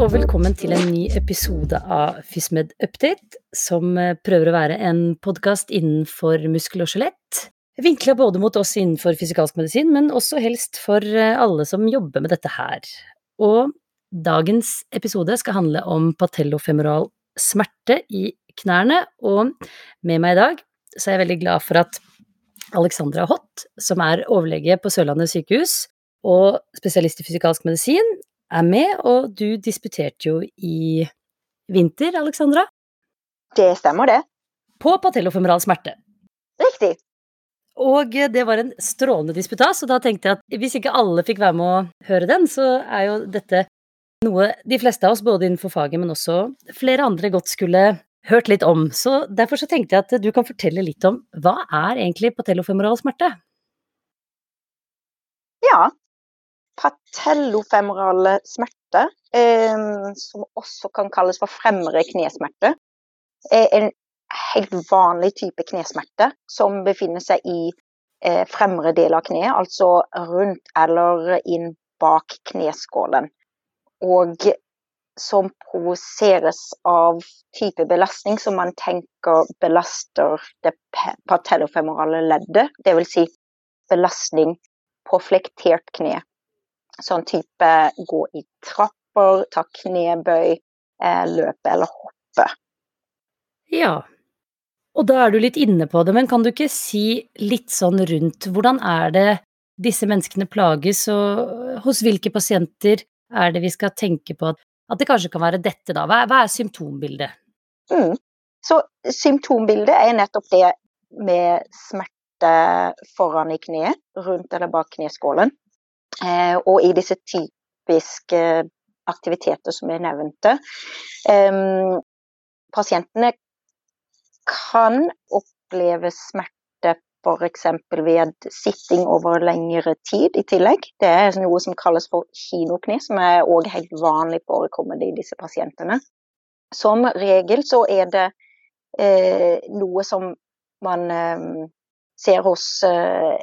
og velkommen til en ny episode av FysMed Update, som eh, prøver å være en podkast innenfor muskel og skjelett. Vinkla både mot oss innenfor fysikalsk medisin, men også helst for eh, alle som jobber med dette her. Og dagens episode skal handle om patellofemoral smerte i knærne, og med meg i dag så er jeg veldig glad for at Alexandra Hott, som er overlege på Sørlandet sykehus og spesialist i fysikalsk medisin, er med, og du disputerte jo i vinter, Alexandra? Det stemmer, det. På patellofemoral smerte. Riktig. Og det var en strålende disputas, og da tenkte jeg at hvis ikke alle fikk være med å høre den, så er jo dette noe de fleste av oss, både innenfor faget, men også flere andre, godt skulle hørt litt om. Så derfor så tenkte jeg at du kan fortelle litt om hva er egentlig patellofemoral smerte? Ja, patellofemorale smerte, eh, som også kan kalles for fremre knesmerte, er en helt vanlig type knesmerte som befinner seg i eh, fremre del av kneet, altså rundt eller inn bak kneskålen. Og som provoseres av type belastning som man tenker belaster det patellofemorale leddet, dvs. Si belastning på flektert kne sånn type gå i trapper, ta knebøy, eh, løpe eller hoppe. Ja, og da er du litt inne på det, men kan du ikke si litt sånn rundt hvordan er det disse menneskene plages, og hos hvilke pasienter er det vi skal tenke på at, at det kanskje kan være dette, da? Hva er, hva er symptombildet? Mm. Så symptombildet er nettopp det med smerte foran i kneet, rundt eller bak kneskålen. Eh, og i disse typiske aktiviteter som jeg nevnte. Pasientene kan oppleve smerte f.eks. ved sitting over lengre tid i tillegg. Det er noe som kalles for kinokne, som er òg helt vanlig forekommende i disse pasientene. Som regel så er det eh, noe som man eh, ser hos eh,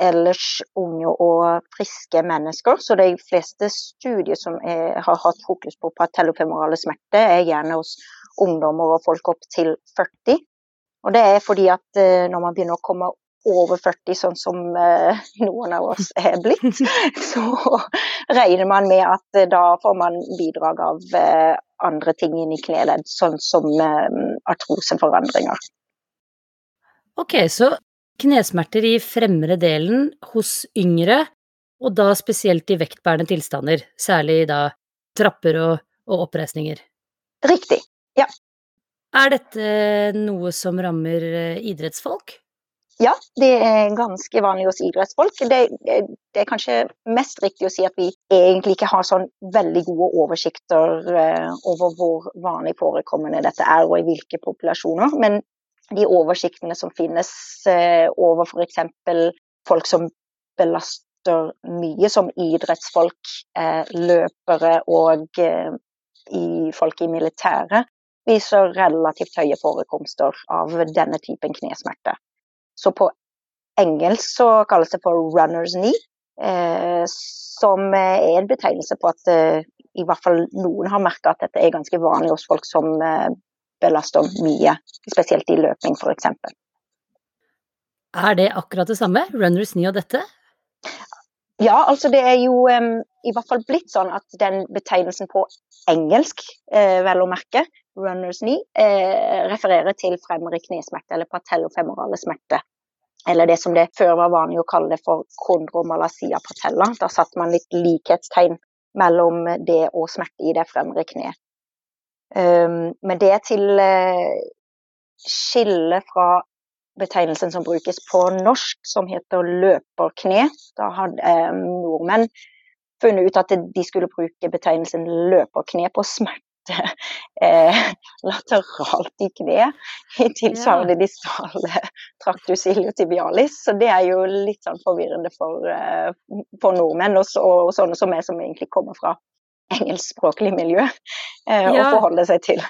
ellers unge og friske mennesker. Så de fleste studier som er, har hatt fokus på patellofemorale smerte, er gjerne hos ungdommer og folk opp til 40. Og det er fordi at uh, når man begynner å komme over 40, sånn som uh, noen av oss er blitt, så regner man med at uh, da får man bidrag av andre ting inn i kneledd, sånn som artroseforandringer. Ok, så knesmerter i fremre delen hos yngre, og da spesielt i vektbærende tilstander, særlig da trapper og, og oppreisninger. Riktig, ja. Er dette noe som rammer eh, idrettsfolk? Ja, det er ganske vanlig hos idrettsfolk. Det, det, er kanskje mest riktig å si at vi egentlig ikke har sånn veldig gode oversikter eh, over hvor vanlig forekommende dette er og i hvilke populasjoner. Men de oversiktene som finnes eh, over f.eks. folk som belaster mye, som idrettsfolk, eh, løpere og eh, folk i militæret, viser relativt høye forekomster av denne typen knesmerte. Så på engelsk så kalles det for 'runners knee', eh, som er en betegnelse på at i hvert fall noen har merka at dette er ganske vanlig hos folk som belaster mye, spesielt i løping f.eks. Er det akkurat det samme, runners knee og dette? Ja, altså det er jo um, i hvert fall blitt sånn at den betegnelsen på engelsk, eh, vel å merke, runners knee, eh, refererer til fremre knesmerte eller patellofemorale smerte. Eller det som det før var vanlig å kalle det for kondromalacia patella. Da satte man litt likhetstegn mellom det og smerte i det fremre kneet. Ehm, men det til eh, skille fra betegnelsen som brukes på norsk, som heter løperkne. Da hadde ehm, nordmenn funnet ut at de skulle bruke betegnelsen løperkne på smerte eh, lateralt i kneet, i tilsvarende ja. distale tractus iliotibialis. Så det er jo litt sånn forvirrende for, uh, for nordmenn, og, og, sånne som meg, som egentlig kommer fra engelskspråklig miljø eh, ja. å forholde seg til.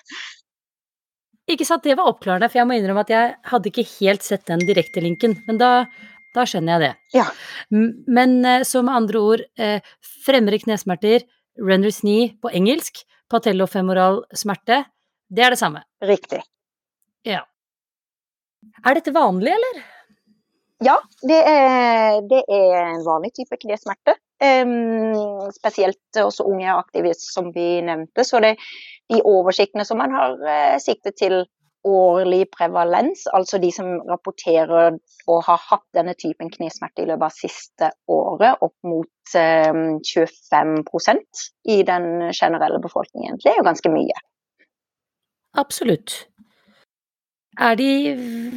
Ikke sant, det var oppklarende, for jeg må innrømme at jeg hadde ikke helt sett den direktelinken, men da, da, skjønner jeg det. Ja. Men eh, så med andre ord, eh, fremre knesmerter, render's knee på engelsk, patellofemoral smerte, det er det samme. Riktig. Ja. Er dette vanlig, eller? Ja, det er, det er en vanlig type knesmerte. Spesielt også unge aktive, som vi nevnte. Så det, de oversiktene som man har uh, siktet til årlig prevalens, altså de som rapporterer og har hatt denne typen knesmerte i løpet av siste året, opp mot um, 25% i den generelle befolkningen. Det er jo ganske mye. Absolutt. Er de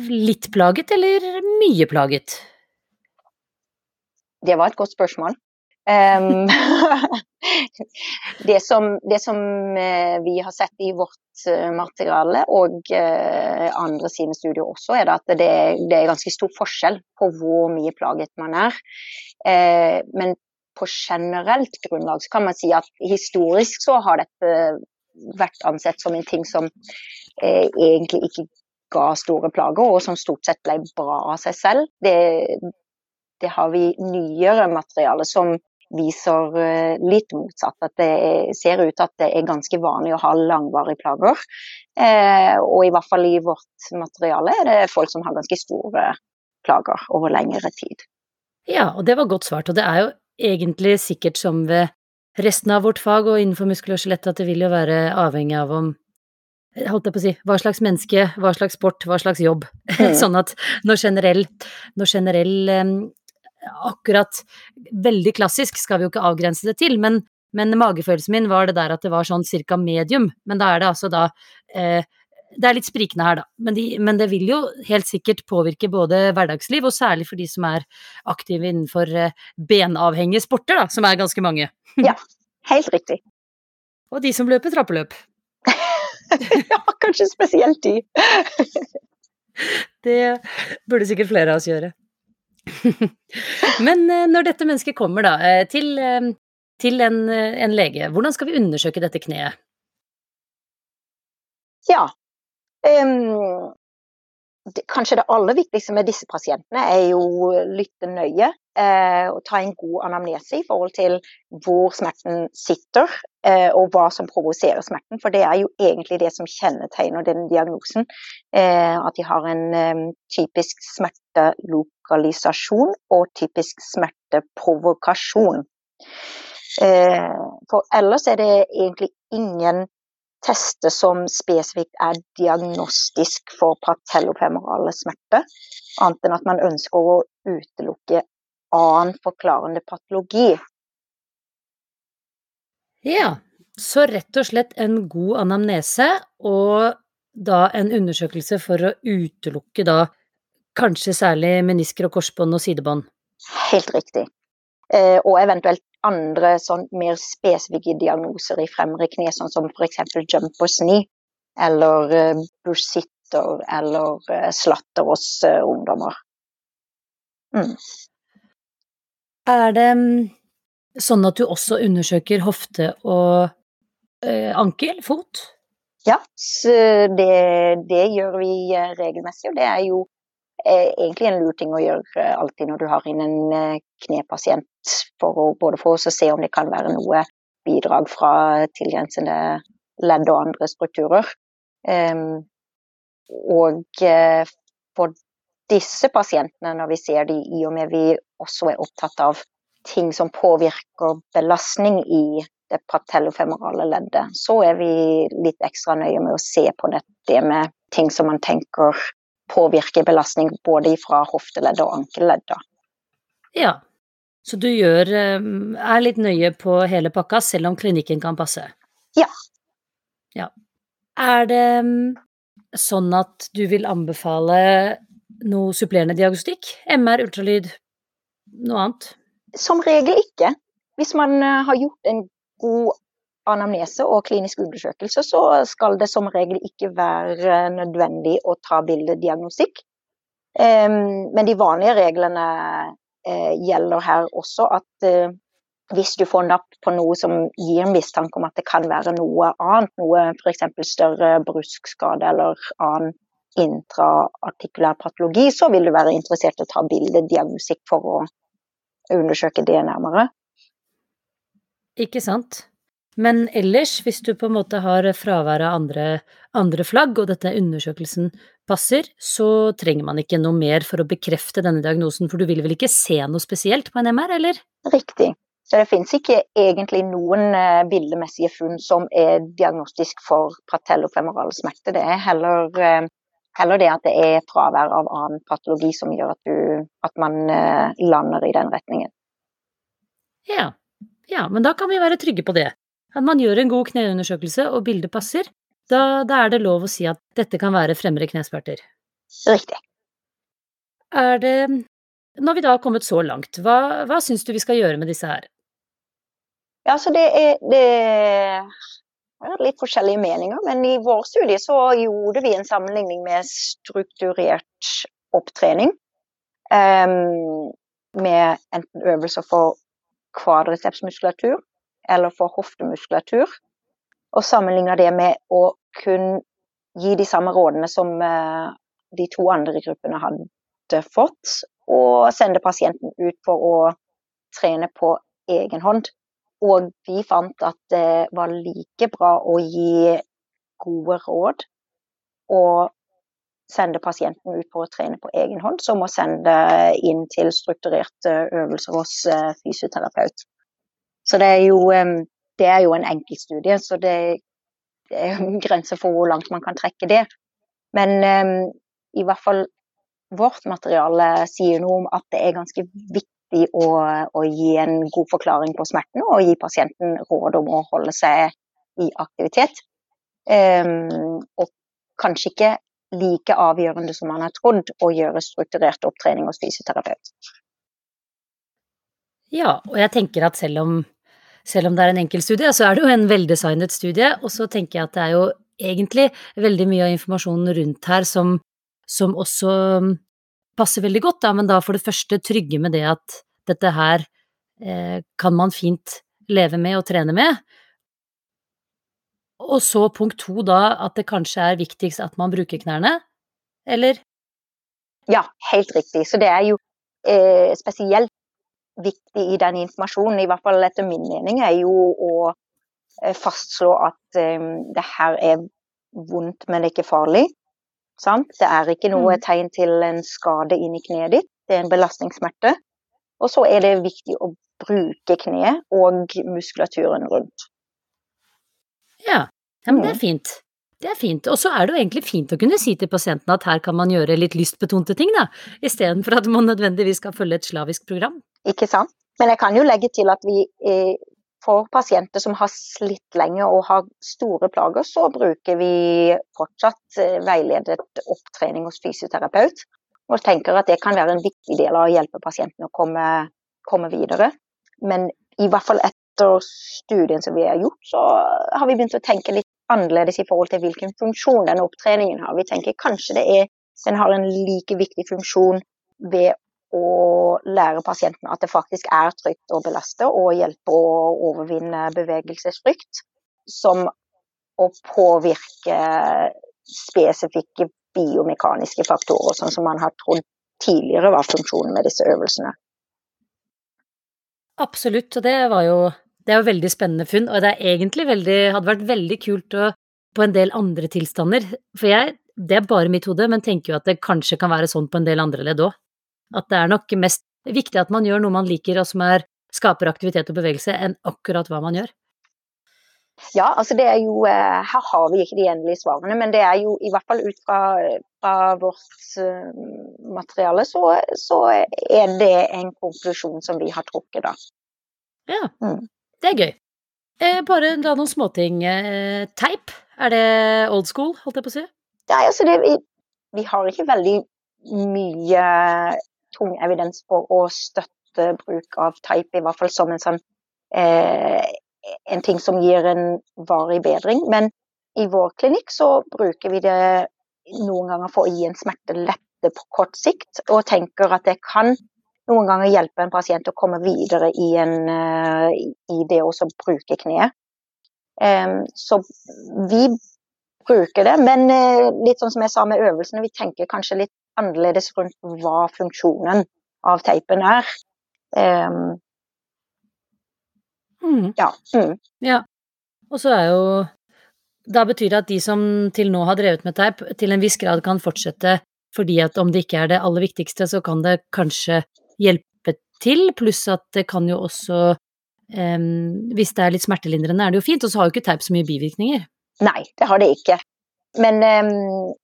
litt plaget, eller mye plaget? Det var et godt spørsmål. Um, det, som, det, som, eh, vi har sett i vårt eh, materiale, og uh, andre sine studier også, er at det, det, er ganske stor forskjell på hvor mye plaget man er. Uh, men på generelt grunnlag så kan man si at historisk så har dette vært ansett som en ting som uh, egentlig ikke ga store plager, og som stort sett ble bra av seg selv. Det, det har vi nyere materiale som viser eh, litt motsatt. At det ser ut at det er ganske vanlig å ha langvarige plager. Eh, og i hvert fall i vårt materiale er det folk som har ganske store plager over lengre tid. Ja, og det var godt svart. Og det er jo egentlig sikkert som ved resten av vårt fag og innenfor muskel og skjelett at det vil jo være avhengig av om holdt jeg på å si, hva slags menneske, hva slags sport, hva slags jobb. Mm. sånn at når generell, når generell akkurat veldig klassisk skal vi jo ikke avgrense det til, men, men magefølelsen min var det der at det var sånn cirka medium. Men da er det altså da eh, Det er litt sprikende her, da. Men, de, men, det vil jo helt sikkert påvirke både hverdagsliv, og særlig for de som er aktive innenfor eh, benavhengige sporter, da, som er ganske mange. ja, helt riktig. Og de som løper trappeløp. ja, kanskje spesielt de. det burde sikkert flere av oss gjøre. Men eh, når dette mennesket kommer da eh, til, eh, til en, en, lege, hvordan skal vi undersøke dette kneet? Ja, um, det, kanskje det aller viktigste med disse pasientene er jo lytte nøye og ta en god anamnese i forhold til hvor smerten sitter eh, og hva som provoserer smerten. For det er jo egentlig det som kjennetegner den diagnosen. Eh, at de har en typisk smertelokalisasjon og typisk smerteprovokasjon. Eh, for ellers er det egentlig ingen tester som spesifikt er diagnostisk for patellofemorale smerte, annet enn at man ønsker å utelukke annen forklarende patologi. Ja, så rett og slett en god anamnese og da en undersøkelse for å utelukke da kanskje særlig menisker og korsbånd og sidebånd? Helt riktig. Eh, og eventuelt andre sånn mer spesifikke diagnoser i fremre kne, sånn som f.eks. jumpers knee, eller uh, bursitter, eller uh, slatter hos uh, ungdommer. Mm. Er det mm, sånn at du også undersøker hofte og eh, ankel, fot? Ja, det, det, gjør vi regelmessig, og det er jo eh, egentlig en lur ting å gjøre eh, alltid når du har inn en eh, knepasient, for å, både for å se om det kan være noe bidrag fra tilgrensende ledd og andre strukturer. Um, og uh, for disse pasientene, når vi ser de i og med vi også er opptatt av ting som påvirker belastning i det patellofemorale leddet, så er vi litt ekstra nøye med å se på det, det med ting som man tenker påvirker belastning både fra hofteleddet og ankelleddet. Ja, så du gjør, eh, er litt nøye på hele pakka, selv om klinikken kan passe? Ja. ja. Er det mm, sånn at du vil anbefale noe supplerende diagnostikk? MR, ultralyd, noe annet? Som regel ikke. Hvis man eh, har gjort en god anamnese og klinisk undersøkelse, så skal det som regel ikke være nødvendig å ta bildediagnostikk. Men de vanlige reglene eh, gjelder her også at eh, hvis du får napp på noe som gir mistanke om at det kan være noe annet, noe f.eks. større bruskskade eller annen intraartikulær patologi, så vil du være interessert i å ta bildediagnostikk for å undersøke det nærmere. Ikke sant. Men ellers, hvis du på en måte har fravær av andre, andre flagg, og dette undersøkelsen passer, så trenger man ikke noe mer for å bekrefte denne diagnosen, for du vil vel ikke se noe spesielt på en MR, eller? Riktig. Så det finnes ikke egentlig noen uh, bildemessige funn som er diagnostisk for patellofemoral smerte. Det er heller, uh, heller, det at det er fravær av annen patologi som gjør at, du, at man uh, lander i den retningen. Ja. ja, men da kan vi være trygge på det at man gjør en god kneundersøkelse og bildet passer, da, da, er det lov å si at dette kan være fremre knesmerter. Riktig. Er det Når vi da har kommet så langt, hva, hva syns du vi skal gjøre med disse her? Ja, så det er, det litt forskjellige meninger, men i vår studie så gjorde vi en sammenligning med strukturert opptrening. Um, med enten øvelser for kvadricepsmuskulatur eller for hoftemuskulatur. Og sammenligna det med å kun gi de samme rådene som uh, de to andre gruppene hadde fått, og sende pasienten ut for å trene på egen hånd. Og vi fant at det var like bra å gi gode råd og sende pasienten ut for å trene på egen hånd, som å sende inn til strukturerte øvelser hos eh, fysioterapeut. Så det er jo, det er jo en enkeltstudie, så det, det er en grense for hvor langt man kan trekke det. Men i hvert fall vårt materiale sier noe om at det er ganske viktig å, å gi en god forklaring på smerten og gi pasienten råd om å holde seg i aktivitet. Um, og kanskje ikke like avgjørende som man har trodd å gjøre strukturert opptrening hos fysioterapeut. Ja, og jeg tenker at selv om selv om det er en enkel studie, så er det jo en veldesignet studie. Og så tenker jeg at det er jo egentlig veldig mye av informasjonen rundt her som, som også passer veldig godt, da, men da for det første trygge med det at dette her eh, kan man fint leve med og trene med. Og så punkt to da, at det kanskje er viktigst at man bruker knærne, eller? Ja, helt riktig. Så det er jo eh, spesielt viktig i den informasjonen, i hvert fall etter min mening, er jo å eh, fastslå at eh, det her er vondt, men det er ikke farlig. Sant? Det er ikke noe mm. tegn til en skade inni kneet ditt, det er en belastningssmerte. Og så er det viktig å bruke kneet og muskulaturen rundt. Ja, ja men det er mm. fint. Det er fint. Og så er det jo egentlig fint å kunne si til pasienten at her kan man gjøre litt lystbetonte ting, da, istedenfor at man nødvendigvis skal følge et slavisk program. Ikke sant. Men jeg kan jo legge til at vi eh, for pasienter som har slitt lenge og har store plager, så bruker vi fortsatt eh, veiledet opptrening hos fysioterapeut. Og tenker at det kan være en viktig del av å hjelpe pasienten å komme, komme videre. Men i hvert fall etter studien som vi har gjort, så har vi begynt å tenke litt annerledes i forhold til hvilken funksjon denne opptreningen har. Vi tenker kanskje det er, den har en like viktig funksjon ved å lære pasienten at det faktisk er trygt å belaste og hjelpe å overvinne bevegelsesfrykt, som å påvirke spesifikke biomekaniske faktorer, sånn som man har trodd tidligere var funksjonen med disse øvelsene. Absolutt, og det var jo det er jo veldig spennende funn, og det veldig, hadde vært veldig kult å, på en del andre tilstander, for jeg, det er bare mitt hode, men tenker jo at det kanskje kan være sånn på en del andre ledd òg. At det er nok mest viktig at man gjør noe man liker og som er, skaper aktivitet og bevegelse, enn akkurat hva man gjør. Ja, altså det er jo eh, Her har vi ikke de endelige svarene, men det er jo i hvert fall ut fra, fra vårt uh, materiale, så, så, er det en konklusjon som vi har trukket, da. Ja, mm. det er gøy. Eh, bare da noen småting. Eh, teip, er det old school, holdt jeg på å si? Nei, altså det, vi, vi har ikke veldig mye tung evidens for å støtte bruk av type, i hvert fall som en sånn eh, en ting som gir en varig bedring. Men i vår klinikk så bruker vi det noen ganger for å gi en smertelette på kort sikt, og tenker at det kan noen ganger hjelpe en pasient å komme videre i, en, uh, i det å bruke kneet. Så vi bruker det, men uh, litt sånn som jeg sa med øvelsene, vi tenker kanskje litt annerledes rundt hva funksjonen av teipen er. Um, mm. Ja. Mm. ja. Og så er jo Da betyr det at de som til nå har drevet med teip, til en viss grad kan fortsette fordi at om det ikke er det aller viktigste, så kan det kanskje hjelpe til, pluss at det kan jo også um, Hvis det er litt smertelindrende, er det jo fint, og så har jo ikke teip så mye bivirkninger. Nei, det har det ikke. Men um,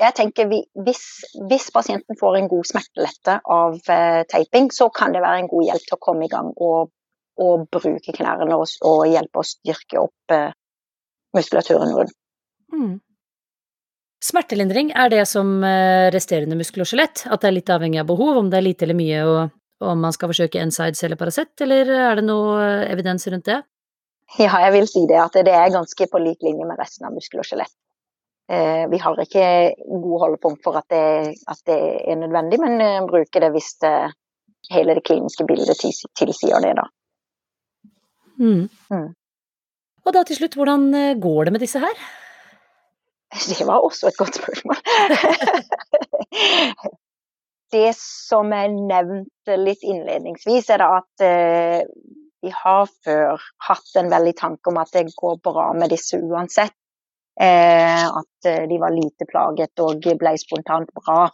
jeg tenker vi, hvis, hvis, pasienten får en god smertelette av eh, teiping, så kan det være en god hjelp til å komme i gang og, og bruke knærne og, og, hjelpe å styrke opp eh, muskulaturen rundt. Mm. Smertelindring, er det som eh, resterende muskel og skjelett? At det er litt avhengig av behov, om det er lite eller mye, og, og om man skal forsøke NSIDES eller Paracet, eller er det noe eh, evidens rundt det? Ja, jeg vil si det. At det er ganske på lik linje med resten av muskel og skjelett. Eh, vi har ikke god holdepunkt for at det, at det er nødvendig, men eh, bruker det hvis det, hele det kliniske bildet tilsier det, da. Mm. Mm. Og da til slutt, hvordan eh, går det med disse her? Det var også et godt spørsmål. det som jeg nevnte litt innledningsvis, er at eh, vi har før hatt en veldig tanke om at det går bra med disse uansett. Eh, at eh, de var lite plaget og ble spontant bra.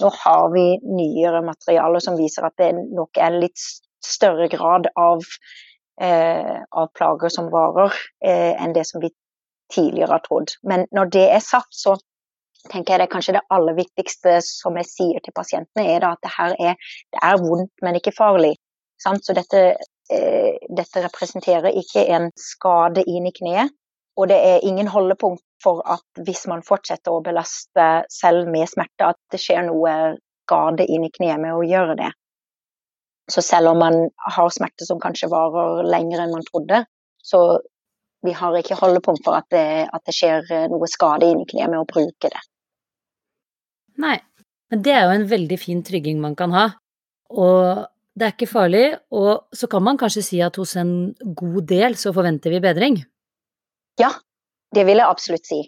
Nå har vi nyere materialer som viser at det nok er litt større grad av Eh, av plager som varer, enn det som vi tidligere har trodd. Men når det er sagt, så tenker jeg det kanskje det aller viktigste som jeg sier til pasientene, er at det her er, det er vondt, men ikke farlig. Sant? Så dette, eh, dette, representerer ikke en skade inn i kneet. Og det er ingen holdepunkt for at hvis man fortsetter å belaste selv med smerte, at det skjer noe skade inn i kneet med å gjøre det. Så selv om man har smerte som kanskje varer lenger enn man trodde, så vi har ikke holdepunkt for at det, at det skjer eh, noe skade inn i kneet med å bruke det. Nei, men det er jo en veldig fin trygging man kan ha. Og det er ikke farlig, og så kan man kanskje si at hos en god del så forventer vi bedring? Ja, det vil jeg absolutt si.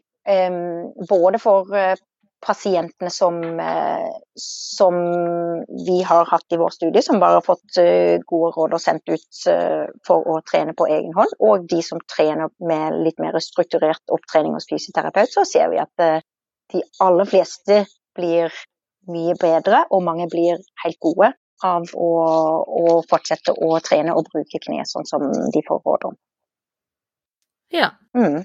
Både for uh, pasientene som, eh, som, vi har hatt i vår studie, som bare har fått eh, gode råd og sendt ut eh, for å trene på egen hånd, og de som trener med litt mer strukturert opptrening hos fysioterapeut, så ser vi at de aller fleste blir mye bedre, og mange blir helt gode av å, å fortsette å trene og bruke kne sånn som de får råd om. Ja. Mm.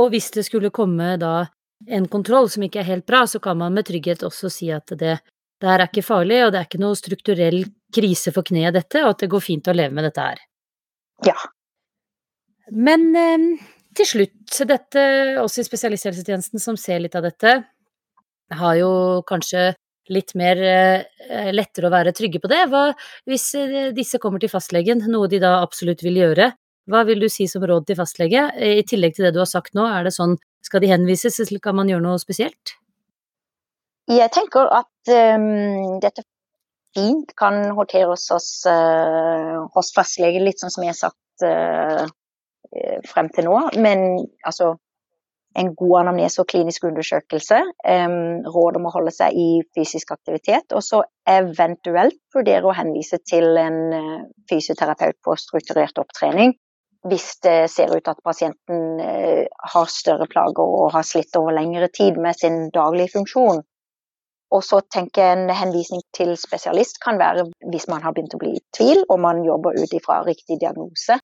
Og hvis det skulle komme da en kontroll som ikke er helt bra, så kan man med trygghet også si at det, det her er ikke farlig, og det er ikke noe strukturell krise for kneet dette, og at det går fint å leve med dette her. Ja. Men eh, til slutt, dette, oss i spesialisthelsetjenesten som ser litt av dette, har jo kanskje litt mer eh, lettere å være trygge på det. Hva hvis eh, disse kommer til fastlegen, noe de da absolutt vil gjøre, hva vil du si som råd til fastlege? I tillegg til det du har sagt nå, er det sånn skal de henvises, eller kan man gjøre noe spesielt? Jeg tenker at um, dette fint kan håndteres hos, uh, hos fastlege, litt sånn som jeg har sagt uh, frem til nå. Men altså en god anamnese og klinisk undersøkelse. Um, råd om å holde seg i fysisk aktivitet. Og så eventuelt vurdere å henvise til en fysioterapeut på strukturert opptrening hvis det ser ut at pasienten eh, har større plager og har slitt over lengre tid med sin daglige funksjon. Og så tenker jeg en henvisning til spesialist kan være hvis man har begynt å bli i tvil og man jobber ut ifra riktig diagnose.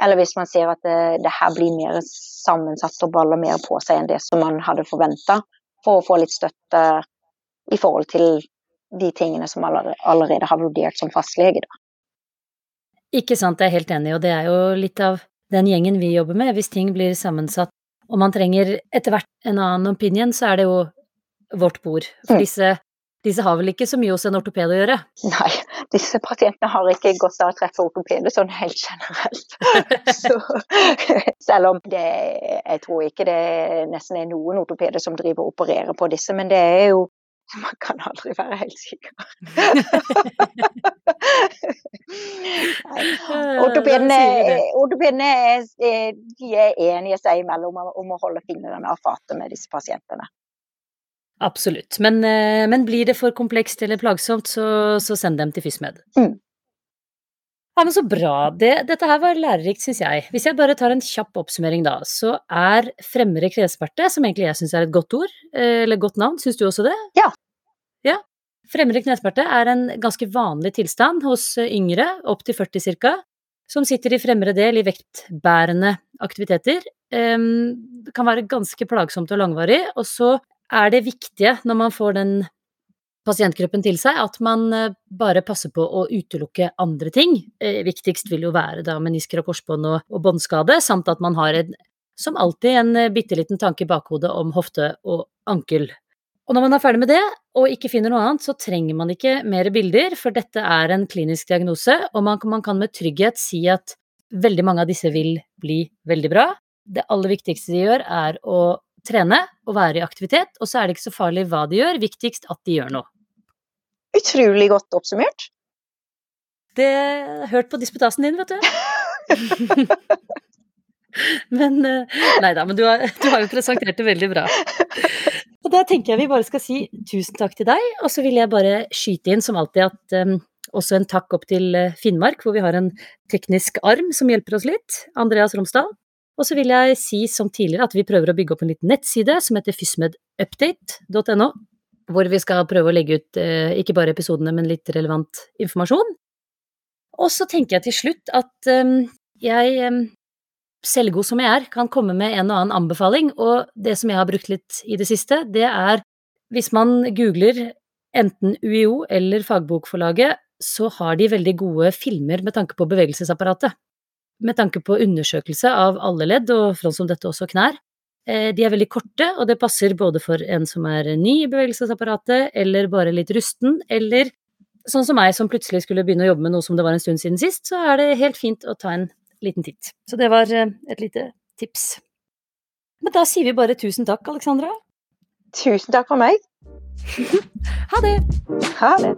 Eller hvis man ser at det, det, her blir mer sammensatt og baller mer på seg enn det som man hadde forventa, for å få litt støtte i forhold til de tingene som allerede har vurdert som fastlege. Da. Ikke sant, jeg er helt enig, og det er jo litt av den gjengen vi jobber med. Hvis ting blir sammensatt og man trenger etter hvert en annen opinion, så er det jo vårt bord. For mm. disse, disse har vel ikke så mye hos en ortoped å gjøre? Nei, disse pasientene har ikke godt av å treffe ortopeder sånn helt generelt. så, selv om det, jeg tror ikke det nesten er noen ortopeder som driver og opererer på disse, men det er jo man kan aldri være helt sikker. Ortopedene er, er enige seg imellom om å holde fingrene av fatet med disse pasientene. Absolutt. Men, eh, men, blir det for komplekst eller plagsomt, så, så send dem til FysMed. Mm. Ja, men Så bra. Det, dette her var lærerikt, syns jeg. Hvis jeg bare tar en kjapp oppsummering, da, så er fremre knesmerte, som egentlig jeg syns er et godt ord, eh, eller godt navn, syns du også det? Ja. Ja. Fremre knesmerte er en ganske vanlig tilstand hos yngre, opp til 40 ca., som sitter i fremre del i vektbærende aktiviteter. Det kan være ganske plagsomt og langvarig, og så er det viktige når man får den pasientgruppen til seg, at man eh, bare passer på å utelukke andre ting. Eh, viktigst vil jo være da menisker og korsbånd og, og båndskade, samt at man har en, som alltid en eh, bitte liten tanke i bakhodet om hofte og ankel. Og når man er ferdig med det, og ikke finner noe annet, så trenger man ikke mer bilder, for dette er en klinisk diagnose, og man, man kan med trygghet si at veldig mange av disse vil bli veldig bra. Det aller viktigste de gjør, er å trene og være i aktivitet, og så er det ikke så farlig hva de gjør, viktigst at de gjør noe. Utrolig godt oppsummert. Det Hørt på disputasen din, vet du. men eh, Nei da, men du har, du har, jo presentert det veldig bra. Og da tenker jeg vi bare skal si tusen takk til deg, og så vil jeg bare skyte inn som alltid at um, også en takk opp til eh, Finnmark, hvor vi har en teknisk arm som hjelper oss litt, Andreas Romsdal. Og så vil jeg si som tidligere at vi prøver å bygge opp en liten nettside som heter fysmedupdate.no, hvor vi skal prøve å legge ut eh, ikke bare episodene, men litt relevant informasjon. Og så tenker jeg til slutt at eh, jeg, um, selvgod som jeg er, kan komme med en og annen anbefaling, og det som jeg har brukt litt i det siste, det er hvis man googler enten UiO eller Fagbokforlaget, så har de veldig gode filmer med tanke på bevegelsesapparatet med tanke på undersøkelse av alle ledd, og sånn som dette også knær. Eh, de er veldig korte, og det passer både for en som er ny i bevegelsesapparatet, eller bare litt rusten, eller sånn som meg som plutselig skulle begynne å jobbe med noe som det var en stund siden sist, så er det helt fint å ta en liten titt. Så det var eh, et lite tips. Men da sier vi bare tusen takk, Alexandra. Tusen takk for meg. ha det. Ha det.